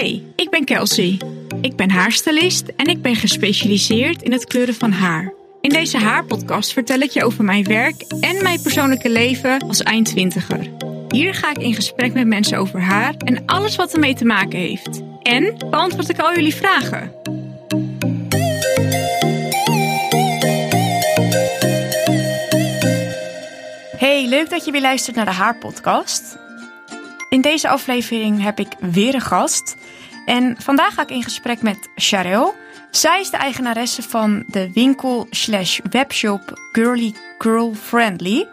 Hey, ik ben Kelsey. Ik ben haarstylist en ik ben gespecialiseerd in het kleuren van haar. In deze haarpodcast vertel ik je over mijn werk en mijn persoonlijke leven als eindtwintiger. Hier ga ik in gesprek met mensen over haar en alles wat ermee te maken heeft. En beantwoord ik al jullie vragen. Hey, leuk dat je weer luistert naar de Haarpodcast. In deze aflevering heb ik weer een gast. En vandaag ga ik in gesprek met Charel. Zij is de eigenaresse van de winkel slash webshop Girly Girl Friendly.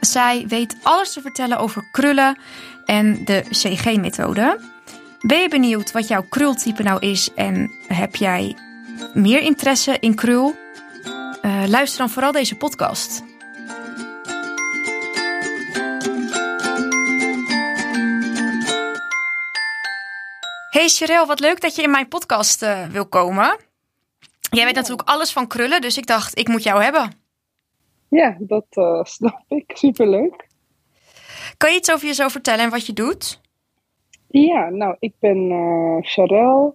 Zij weet alles te vertellen over krullen en de CG-methode. Ben je benieuwd wat jouw krultype nou is en heb jij meer interesse in krul? Uh, luister dan vooral deze podcast. Hey Sherelle, wat leuk dat je in mijn podcast uh, wil komen. Jij weet natuurlijk alles van krullen, dus ik dacht, ik moet jou hebben. Ja, dat uh, snap ik. Superleuk. Kan je iets over jezelf vertellen en wat je doet? Ja, nou, ik ben uh,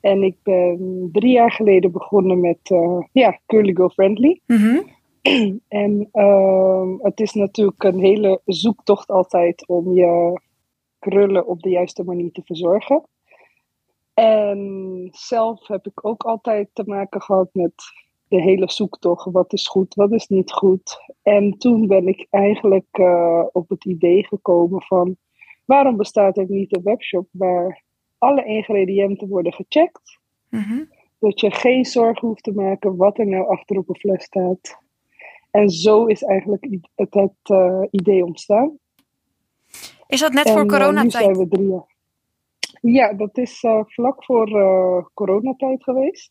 en ik ben drie jaar geleden begonnen met ja, Curly Girl Friendly. Mm -hmm. en uh, het is natuurlijk een hele zoektocht altijd om je krullen op de juiste manier te verzorgen. En zelf heb ik ook altijd te maken gehad met de hele zoektocht. Wat is goed, wat is niet goed. En toen ben ik eigenlijk uh, op het idee gekomen van... waarom bestaat er niet een webshop waar alle ingrediënten worden gecheckt? Mm -hmm. Dat je geen zorgen hoeft te maken wat er nou achter op een fles staat. En zo is eigenlijk het, het uh, idee ontstaan. Is dat net en, voor coronatijd? Uh, nu zijn we drie jaar. Ja, dat is uh, vlak voor uh, coronatijd geweest.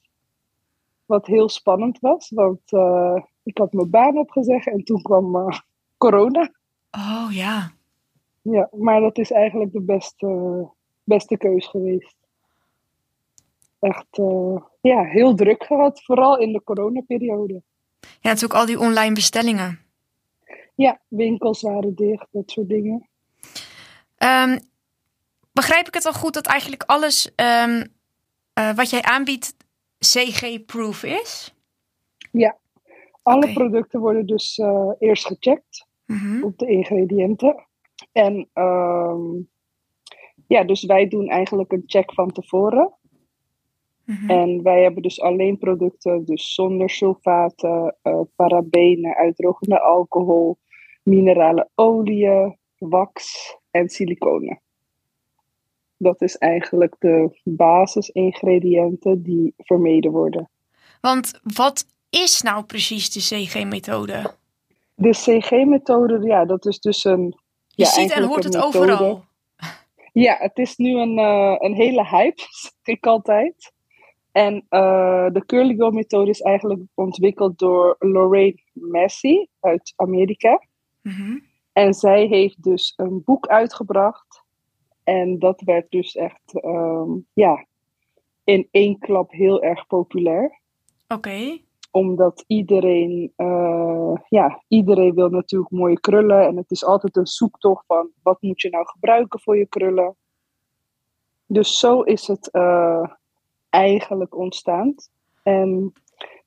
Wat heel spannend was, want uh, ik had mijn baan opgezegd en toen kwam corona. Oh ja. Ja, maar dat is eigenlijk de beste, beste keus geweest. Echt, ja, heel druk gehad, vooral in de coronaperiode. Ja, natuurlijk al die online bestellingen. Ja, winkels waren dicht, dat soort dingen. Um, begrijp ik het al goed dat eigenlijk alles um, uh, wat jij aanbiedt CG-proof is? Ja, alle okay. producten worden dus uh, eerst gecheckt mm -hmm. op de ingrediënten. En um, ja, dus wij doen eigenlijk een check van tevoren. Mm -hmm. En wij hebben dus alleen producten, dus zonder sulfaten, uh, parabenen, uitdrogende alcohol, minerale oliën, wax en siliconen. Dat is eigenlijk de basisingrediënten die vermeden worden. Want wat is nou precies de CG-methode? De CG-methode, ja, dat is dus een. Je ja, ziet en hoort het methode. overal. Ja, het is nu een, uh, een hele hype, zeg ik altijd. En uh, de Curly Girl methode is eigenlijk ontwikkeld door Lorraine Massey uit Amerika. Mm -hmm. En zij heeft dus een boek uitgebracht. En dat werd dus echt, um, ja, in één klap heel erg populair. Oké. Okay. Omdat iedereen, uh, ja, iedereen wil natuurlijk mooie krullen. En het is altijd een zoektocht van, wat moet je nou gebruiken voor je krullen? Dus zo is het uh, eigenlijk ontstaan. En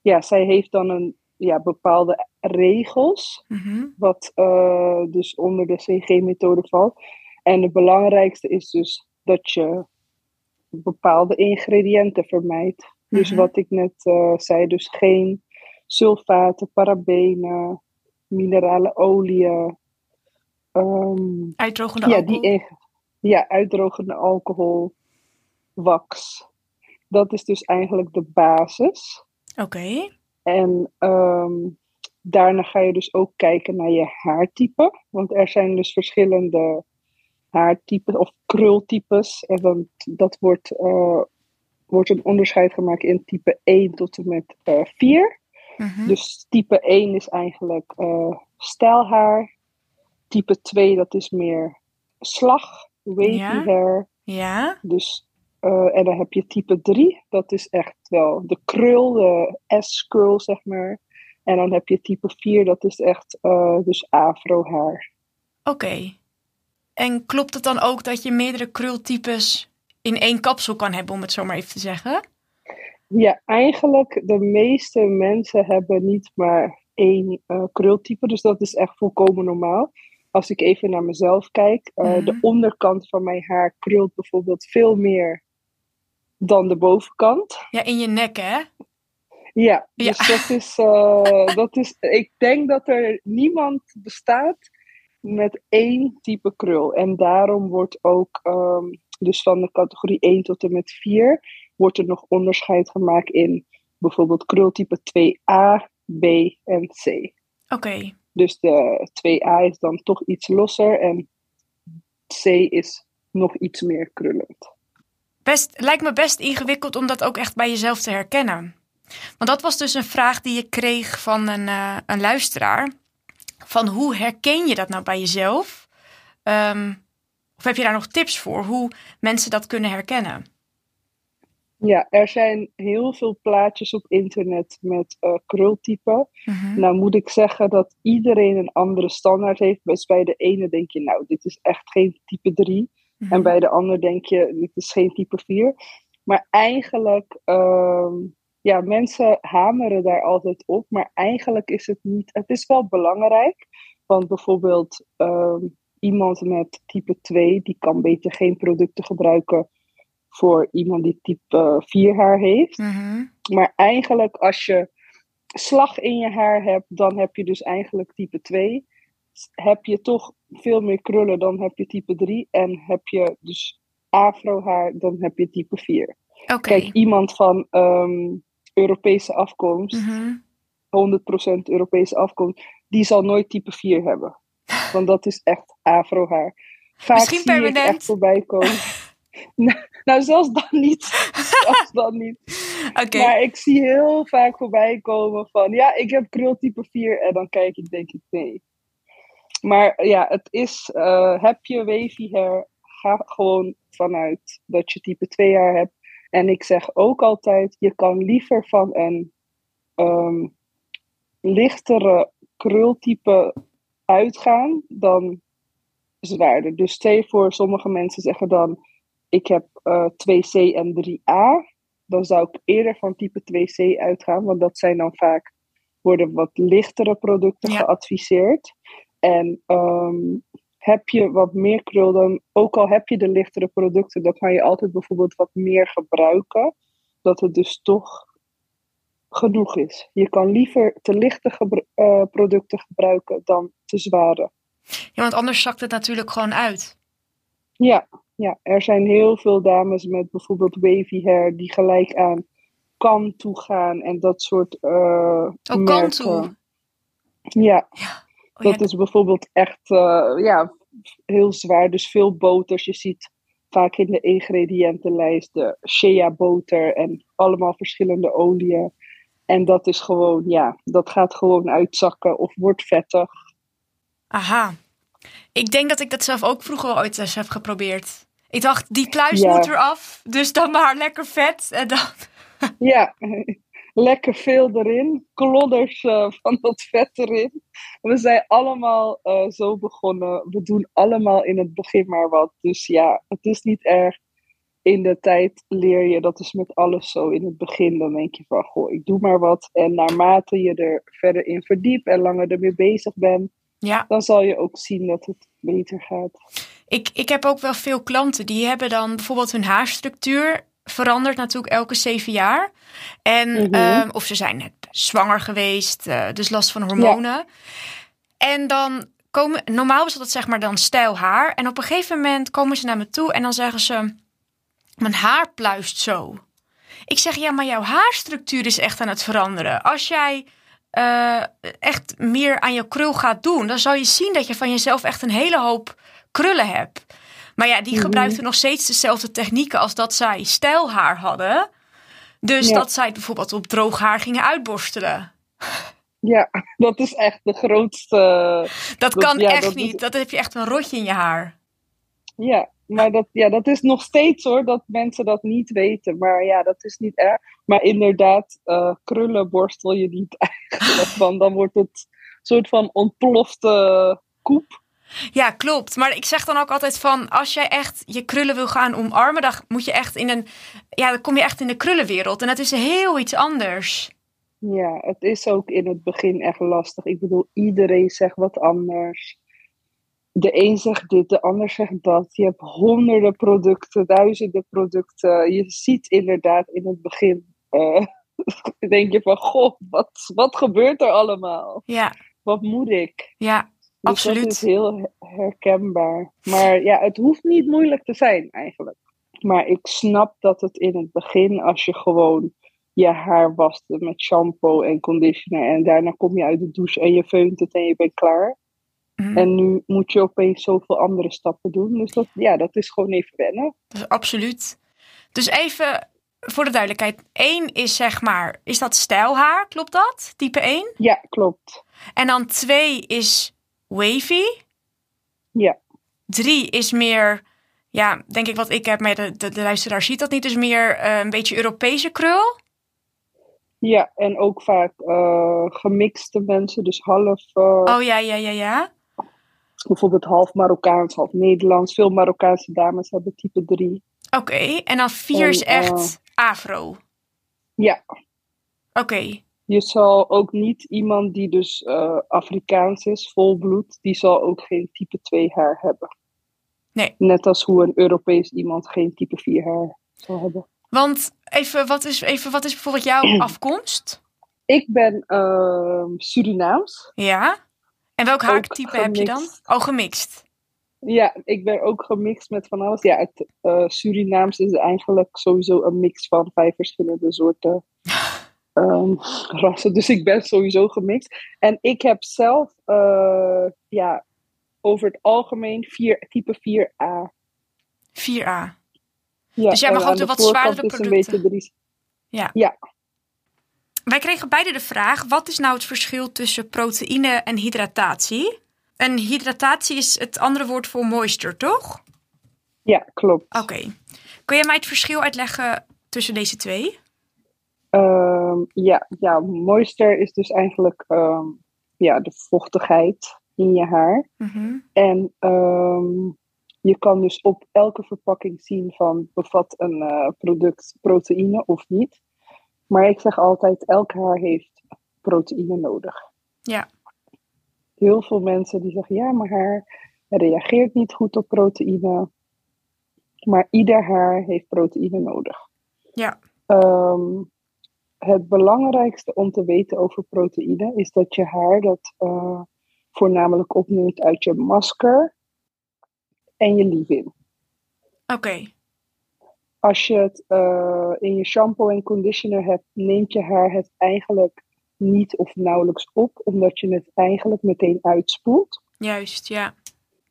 ja, zij heeft dan een ja, bepaalde regels, mm -hmm. wat uh, dus onder de CG-methode valt. En het belangrijkste is dus dat je bepaalde ingrediënten vermijdt. Mm -hmm. Dus wat ik net uh, zei, dus geen sulfaten, parabenen, minerale oliën. Um, uitdrogende ja, alcohol? Die, ja, uitdrogende alcohol, wax. Dat is dus eigenlijk de basis. Oké. Okay. En um, daarna ga je dus ook kijken naar je haartype. Want er zijn dus verschillende haartypes of krultypes. En dan, dat wordt, uh, wordt een onderscheid gemaakt in type 1 tot en met uh, 4. Mm -hmm. Dus type 1 is eigenlijk uh, stijlhaar. Type 2 dat is meer slag, wavy ja. hair. Ja. Dus, en dan heb je type 3, dat is echt wel de krul, de S-krul zeg maar. En dan heb je type 4, dat is echt dus afro haar. Oké. Okay. En klopt het dan ook dat je meerdere krultypes in één kapsel kan hebben, om het zo maar even te zeggen? Ja, eigenlijk de meeste mensen hebben niet maar één uh, krultype. Dus dat is echt volkomen normaal. Als ik even naar mezelf kijk, uh, de onderkant van mijn haar krult bijvoorbeeld veel meer dan de bovenkant. Ja, in je nek, hè? Ja, dus ja. Dat, is, uh, dat is. Ik denk dat er niemand bestaat met één type krul. En daarom wordt ook, um, dus van de categorie 1 tot en met 4, wordt er nog onderscheid gemaakt in bijvoorbeeld krultype 2a, B en C. Oké. Okay. Dus de 2a is dan toch iets losser en C is nog iets meer krullend. Best, lijkt me best ingewikkeld om dat ook echt bij jezelf te herkennen. Want dat was dus een vraag die je kreeg van een, uh, een luisteraar. Van hoe herken je dat nou bij jezelf? Um, of heb je daar nog tips voor hoe mensen dat kunnen herkennen? Ja, er zijn heel veel plaatjes op internet met uh, krultypen. Mm-hmm. Nou moet ik zeggen dat iedereen een andere standaard heeft. Dus bij de ene denk je, nou, dit is echt geen type 3. Mm-hmm. En bij de ander denk je, dit is geen type 4. Maar eigenlijk, um, ja, mensen hameren daar altijd op. Maar eigenlijk is het niet, het is wel belangrijk. Want bijvoorbeeld um, iemand met type 2, die kan beter geen producten gebruiken voor iemand die type 4 haar heeft. Mm-hmm. Maar eigenlijk als je slag in je haar hebt, dan heb je dus eigenlijk type 2. Heb je toch veel meer krullen, dan heb je type 3. En heb je dus afro haar, dan heb je type 4. Okay. Kijk, iemand van um, Europese afkomst, mm-hmm. 100% Europese afkomst, die zal nooit type 4 hebben. Want dat is echt afro haar. Vaak Misschien zie permanent. Ik echt voorbij komen. nou, zelfs dan niet. zelfs dan niet. Okay. Maar ik zie heel vaak voorbij komen van, ja, ik heb krultype 4. En dan kijk ik, denk ik, nee. Maar ja, het is, uh, heb je wavy hair, ga gewoon vanuit dat je type 2 haar hebt. En ik zeg ook altijd, je kan liever van een um, lichtere krultype uitgaan dan zwaarder. Dus stel je voor, sommige mensen zeggen dan, ik heb uh, 2C en 3A. Dan zou ik eerder van type 2C uitgaan, want dat zijn dan vaak, worden wat lichtere producten Ja. geadviseerd. En um, heb je wat meer krul, dan ook al heb je de lichtere producten, dan kan je altijd bijvoorbeeld wat meer gebruiken. Dat het dus toch genoeg is. Je kan liever te lichte gebru- uh, producten gebruiken dan te zware. Ja, want anders zakt het natuurlijk gewoon uit. Ja, ja, er zijn heel veel dames met bijvoorbeeld wavy hair die gelijk aan kan toe gaan en dat soort uh, Oh, kan toe. Ja, Oh, dat ja, is bijvoorbeeld echt uh, ja, heel zwaar. Dus veel boters. Je ziet vaak in de ingrediëntenlijst de shea boter en allemaal verschillende oliën. En dat is gewoon, ja, dat gaat gewoon uitzakken of wordt vettig. Aha. Ik denk dat ik dat zelf ook vroeger wel ooit eens heb geprobeerd. Ik dacht, die pluis Ja. moet eraf, dus dan maar lekker vet. En dan... Ja, lekker veel erin. Klodders uh, van dat vet erin. We zijn allemaal uh, zo begonnen. We doen allemaal in het begin maar wat. Dus ja, het is niet erg. In de tijd leer je, dat is met alles zo. In het begin dan denk je van, goh, ik doe maar wat. En naarmate je er verder in verdiept en langer ermee bezig bent, Ja, dan zal je ook zien dat het beter gaat. ik, ik heb ook wel veel klanten die hebben dan bijvoorbeeld hun haarstructuur verandert natuurlijk elke zeven jaar. En, Mhm. ehm, of ze zijn net zwanger geweest, eh, dus last van hormonen. En dan komen, normaal is dat zeg maar dan stijl haar. En op een gegeven moment komen ze naar me toe en dan zeggen ze, mijn haar pluist zo. Ik zeg, ja, maar jouw haarstructuur is echt aan het veranderen. Als jij eh, echt meer aan je krul gaat doen, dan zal je zien dat je van jezelf echt een hele hoop krullen hebt. Maar ja, die Mhm. gebruikten nog steeds dezelfde technieken als dat zij stijlhaar hadden. Dus Ja. dat zij bijvoorbeeld op droog haar gingen uitborstelen. Ja, dat is echt de grootste. Dat, Dat- kan ja, echt dat is- niet. Dat heb je echt een rotje in je haar. Ja, maar dat, ja, dat is nog steeds hoor, dat mensen dat niet weten. Maar ja, dat is niet erg. Maar inderdaad, eh, krullen borstel je niet eigenlijk. Want dan wordt het een soort van ontplofte koep. Ja, klopt. Maar ik zeg dan ook altijd van, als jij echt je krullen wil gaan omarmen, dan moet je echt in een, ja, dan kom je echt in de krullenwereld. En dat is heel iets anders. Ja, het is ook in het begin echt lastig. Ik bedoel, iedereen zegt wat anders. De een zegt dit, de ander zegt dat. Je hebt honderden producten, duizenden producten. Je ziet inderdaad in het begin, uh, denk je van, goh, wat, wat gebeurt er allemaal? Ja. Wat moet ik? Ja, Dus absoluut. dat is heel herkenbaar. Maar ja, het hoeft niet moeilijk te zijn eigenlijk. Maar ik snap dat het in het begin, als je gewoon je haar waste met shampoo en conditioner en daarna kom je uit de douche en je veunt het en je bent klaar. Mhm. En nu moet je opeens zoveel andere stappen doen. Dus dat, ja, dat is gewoon even wennen. Dat is absoluut. Dus even voor de duidelijkheid. Eén is zeg maar, is dat stijlhaar? Klopt dat? Type 1? Ja, klopt. En dan twee is wavy. Ja. Drie is meer, ja, denk ik wat ik heb, maar de, de, de luisteraar ziet dat niet. Dus meer eh, een beetje Europese krul. Ja, en ook vaak eh, gemixte mensen, dus half, eh, Oh ja, ja, ja, ja. bijvoorbeeld half Marokkaans, half Nederlands. Veel Marokkaanse dames hebben type 3. Oké, en dan vier is En, echt afro. Ja, Oké, Je zal ook niet iemand die dus eh, Afrikaans is, volbloed, die zal ook geen type 2 haar hebben. Nee. Net als hoe een Europees iemand geen type 4 haar zal hebben. want even wat, is, even, wat is bijvoorbeeld jouw afkomst? Ik ben ehm, Surinaams. Ja. En welk haartype heb je dan? Oh, gemixt. Ja, ik ben ook gemixt met van alles. Ja, het eh, Surinaams is eigenlijk sowieso een mix van vijf verschillende soorten rassen. Dus ik ben sowieso gemixt. En ik heb zelf, eh, ja, over het algemeen vier, type 4A. 4A. Ja, Dus jij mag ook de wat zwaardere producten. beetje drie- Wij kregen beide de vraag: wat is nou het verschil tussen proteïne en hydratatie? En hydratatie is het andere woord voor moisture, toch? Ja, klopt. Oké. Kun jij mij het verschil uitleggen tussen deze twee? Ehm, ja, ja, moisture is dus eigenlijk ehm, ja, de vochtigheid in je haar. Mhm. En ehm, je kan dus op elke verpakking zien van bevat een eh, product proteïne of niet. Maar ik zeg altijd, elk haar heeft proteïne nodig. Ja. Heel veel mensen die zeggen, ja, mijn haar reageert niet goed op proteïne. Maar ieder haar heeft proteïne nodig. Ja. Ehm, het belangrijkste om te weten over proteïne is dat je haar dat eh, voornamelijk opneemt uit je masker en je leave-in. Oké. Als je het eh, in je shampoo en conditioner hebt, neemt je haar het eigenlijk niet of nauwelijks op, omdat je het eigenlijk meteen uitspoelt. Juist, ja.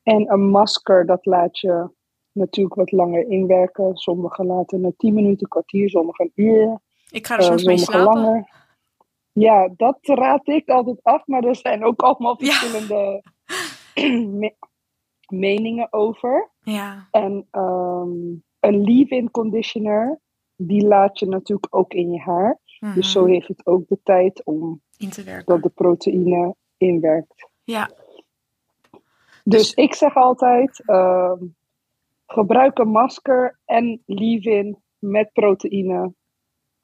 En een masker, dat laat je natuurlijk wat langer inwerken. Sommigen laten het 10 minuten, kwartier, sommigen een uur. Ik ga er Eh, soms mee sommige slapen. langer. Ja, dat raad ik altijd af, maar er zijn ook allemaal verschillende me- meningen over. Ja. En ehm, een leave-in conditioner, die laat je natuurlijk ook in je haar. Mhm. Dus zo heeft het ook de tijd om In te werken. dat de proteïne inwerkt. Ja. Dus ik zeg altijd, ehm, gebruik een masker en leave-in met proteïne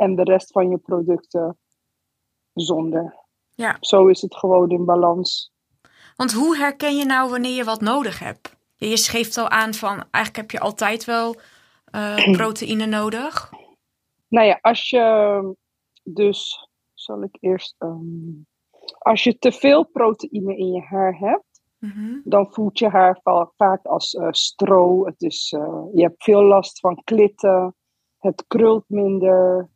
en de rest van je producten zonder. Ja. Zo is het gewoon in balans. Want hoe herken je nou wanneer je wat nodig hebt? Je geeft al aan van eigenlijk heb je altijd wel eh, proteïne nodig. Nou ja, als je dus, zal ik eerst, ehm, als je te veel proteïne in je haar hebt, Mhm. dan voelt je haar va- vaak als eh, stro. Het is, eh, je hebt veel last van klitten. Het krult minder.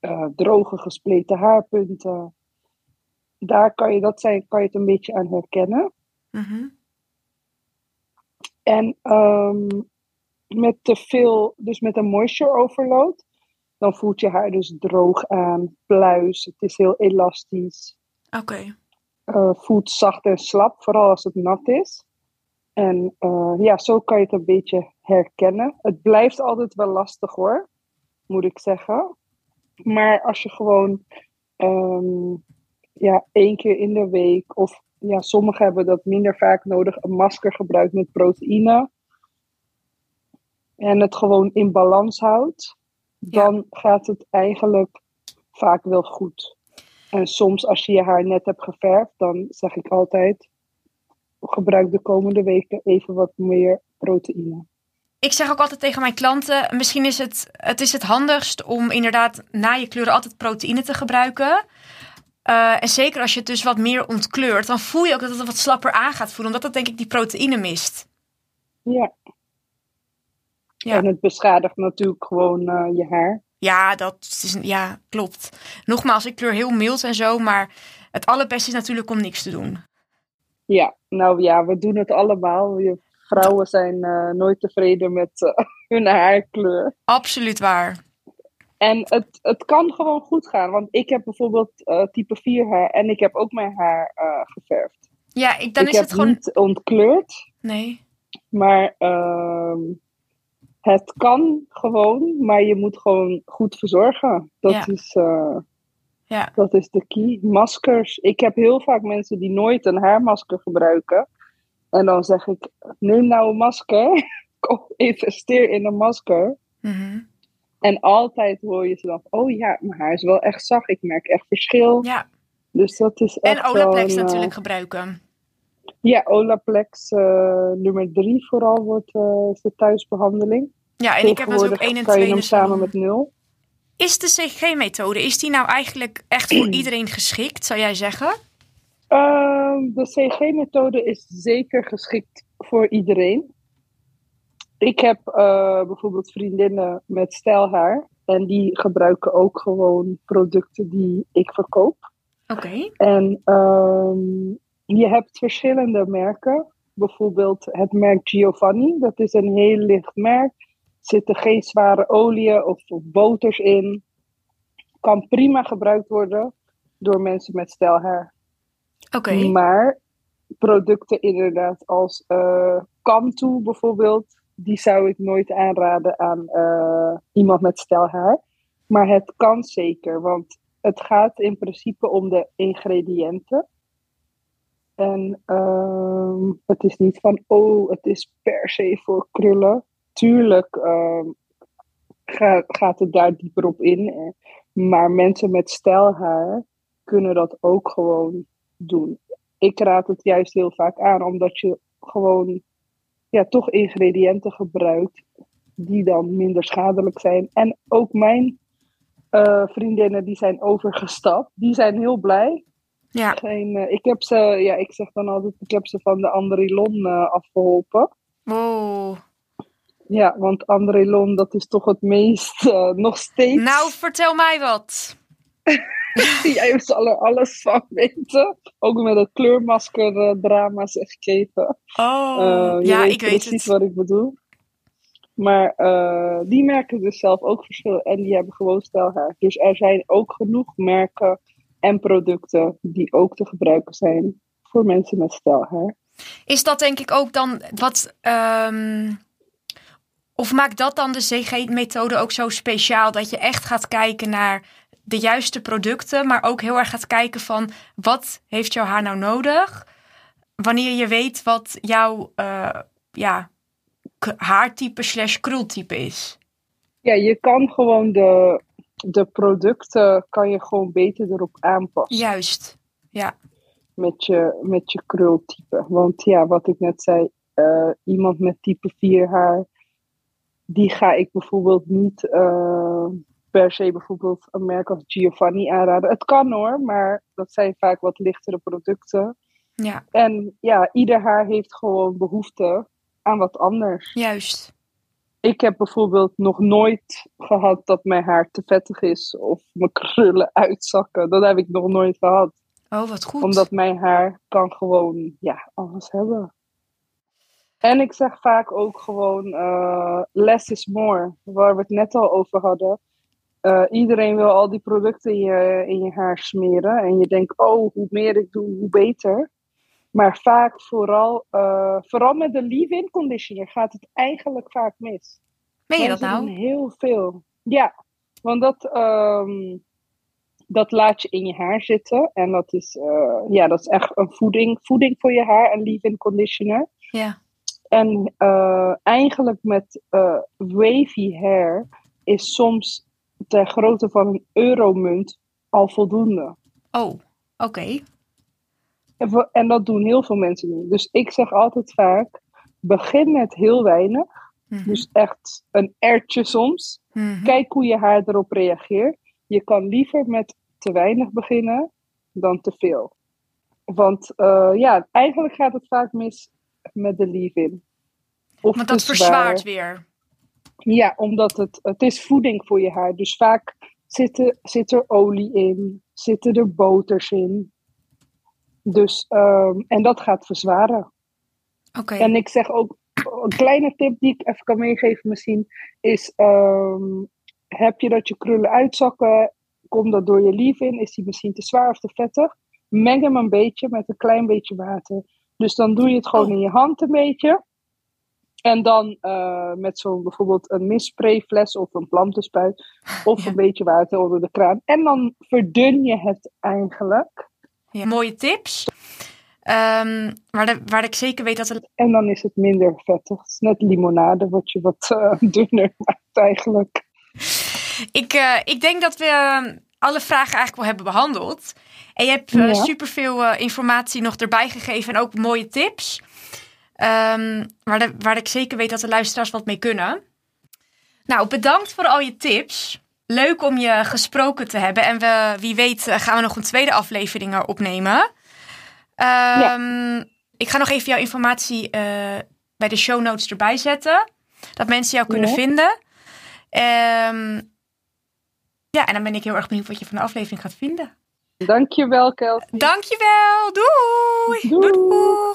Eh, droge gespleten haarpunten. Daar kan je, dat zijn, kan je het een beetje aan herkennen. Mhm. En ehm, met te veel, dus met een moisture overload, dan voelt je haar dus droog aan, pluis. Het is heel elastisch. Oké. eh, voelt zacht en slap, vooral als het nat is. En eh, ja, zo kan je het een beetje herkennen. Het blijft altijd wel lastig hoor, moet ik zeggen. Maar als je gewoon ehm, ja, één keer in de week of ja, sommigen hebben dat minder vaak nodig, een masker gebruikt met proteïne. En het gewoon in balans houdt. Dan gaat het eigenlijk vaak wel goed. En soms als je je haar net hebt geverfd, dan zeg ik altijd, gebruik de komende weken even wat meer proteïne. Ik zeg ook altijd tegen mijn klanten, misschien is het, het, is het handigst om inderdaad na je kleuren altijd proteïne te gebruiken. Uh, en zeker als je het dus wat meer ontkleurt, dan voel je ook dat het wat slapper aan gaat voelen, omdat dat denk ik die proteïne mist. Ja. ja. En het beschadigt natuurlijk gewoon uh, je haar. Ja, dat is, ja, klopt. Nogmaals, ik kleur heel mild en zo, maar het allerbeste is natuurlijk om niks te doen. Ja, nou ja, we doen het allemaal. Je vrouwen zijn uh, nooit tevreden met uh, hun haarkleur. Absoluut waar. En het, het kan gewoon goed gaan. Want ik heb bijvoorbeeld uh, type 4 haar en ik heb ook mijn haar geverfd. Ja, ik, dan ik is het gewoon. niet ontkleurd. Nee. Maar ehm, het kan gewoon, maar je moet gewoon goed verzorgen. Dat, Ja. is, eh, Ja. dat is de key. Maskers. Ik heb heel vaak mensen die nooit een haarmasker gebruiken. En dan zeg ik, neem nou een masker. Investeer in een masker. Mhm. En altijd hoor je ze dan, oh ja, mijn haar is wel echt zacht. Ik merk echt verschil. Ja, Dus dat is en Olaplex een, eh, natuurlijk gebruiken. Ja, Olaplex eh, nummer drie vooral wordt is de thuisbehandeling. Ja, en ik heb natuurlijk Tegenwoordig 1 en kan je 2 in hem de samen met nul. Is de CG-methode, is die nou eigenlijk echt voor iedereen geschikt, zou jij zeggen? Ehm, de CG-methode is zeker geschikt voor iedereen. Ik heb eh, bijvoorbeeld vriendinnen met stijlhaar. En die gebruiken ook gewoon producten die ik verkoop. Oké. En ehm, je hebt verschillende merken. Bijvoorbeeld het merk Giovanni. Dat is een heel licht merk. Er zitten geen zware oliën of, of boters in. Kan prima gebruikt worden door mensen met stijlhaar. Maar producten inderdaad als uh, bijvoorbeeld, die zou ik nooit aanraden aan uh, iemand met stijlhaar. Maar het kan zeker, want het gaat in principe om de ingrediënten. En uh, het is niet van, oh, het is per se voor krullen. Tuurlijk ga, gaat het daar dieper op in. Maar mensen met stijlhaar kunnen dat ook gewoon doen. Ik raad het juist heel vaak aan, omdat je gewoon ja, toch ingrediënten gebruikt die dan minder schadelijk zijn. En ook mijn uh, vriendinnen die zijn overgestapt, die zijn heel blij. Ja. Geen, uh, ik heb ze, ja, ik zeg dan altijd, ik heb ze van de Andrilon uh, afgeholpen. Wow. Ja, want Andrilon, dat is toch het meest nog steeds. Nou, vertel mij wat. Jij zal er alles van weten. Ook met het kleurmasker uh, drama zeg ik even. Oh, uh, ja, weet ik weet precies het. wat ik bedoel. Maar uh, die merken dus zelf ook verschil en die hebben gewoon stijlhaar. Dus er zijn ook genoeg merken en producten die ook te gebruiken zijn voor mensen met stijlhaar. Is dat denk ik ook dan wat. Um, of maakt dat dan de CG-methode ook zo speciaal dat je echt gaat kijken naar de juiste producten, maar ook heel erg gaat kijken van wat heeft jouw haar nou nodig? Wanneer je weet wat jouw uh, ja, haartype slash krultype is. Ja, je kan gewoon de, de producten kan je gewoon beter erop aanpassen. Juist, ja. Met je, met je krultype. Want ja, wat ik net zei, uh, iemand met type 4 haar, die ga ik bijvoorbeeld niet uh, per se bijvoorbeeld een merk als Giovanni aanraden. Het kan hoor, maar dat zijn vaak wat lichtere producten. Ja. En ja, ieder haar heeft gewoon behoefte aan wat anders. Juist. Ik heb bijvoorbeeld nog nooit gehad dat mijn haar te vettig is of mijn krullen uitzakken. Dat heb ik nog nooit gehad. Oh, wat goed. Omdat mijn haar kan gewoon ja, alles hebben. En ik zeg vaak ook gewoon uh, less is more. Waar we het net al over hadden. Uh, iedereen wil al die producten in je, in je haar smeren. En je denkt, oh, hoe meer ik doe, hoe beter. Maar vaak vooral, uh, vooral met de leave-in conditioner gaat het eigenlijk vaak mis. Meen je dat nou? Heel veel. Ja, want dat, um, dat laat je in je haar zitten. En dat is, eh, ja, dat is echt een voeding, voeding voor je haar, een leave-in conditioner. Ja. En eigenlijk met wavy hair is soms ter grootte van een euromunt al voldoende. Oh, oké. Okay. En, en, dat doen heel veel mensen nu. Dus ik zeg altijd vaak, begin met heel weinig. Mm -hmm. Dus echt een ertje soms. Mm -hmm. Kijk hoe je haar erop reageert. Je kan liever met te weinig beginnen dan te veel. Want uh, ja, eigenlijk gaat het vaak mis met de leave-in. Want dat verzwaart weer. Ja, omdat het, het is voeding voor je haar. Dus vaak zit er, zit er olie in, zitten er boters in. Dus, um, en dat gaat verzwaren. Oké. En ik zeg ook, een kleine tip die ik even kan meegeven misschien, is um, heb je dat je krullen uitzakken, komt dat door je lief in, is die misschien te zwaar of te vettig, meng hem een beetje met een klein beetje water. Dus dan doe je het gewoon Oh. in je hand een beetje. En dan uh, met zo'n bijvoorbeeld een missprayfles of een plantenspuit. Of Ja. een beetje water onder de kraan. En dan verdun je het eigenlijk. Ja. Mooie tips. Ehm, waar, de, waar ik zeker weet dat er En dan is het minder vettig. Het is net limonade, wat je wat uh, dunner maakt eigenlijk. Ik, uh, ik denk dat we uh, alle vragen eigenlijk wel hebben behandeld. En je hebt Ja. superveel informatie nog erbij gegeven en ook mooie tips. Um, waar, de, waar ik zeker weet dat de luisteraars wat mee kunnen. Nou, bedankt voor al je tips. Leuk om je gesproken te hebben. En we, wie weet uh, gaan we nog een tweede aflevering uh, opnemen. Um, ja. Ik ga nog even jouw informatie uh, bij de show notes erbij zetten. Dat mensen jou kunnen Ja. vinden. Um, ja, en dan ben ik heel erg benieuwd wat je van de aflevering gaat vinden. Dankjewel, Kelsey. Dankjewel. Doei. Doei. Doei. doei.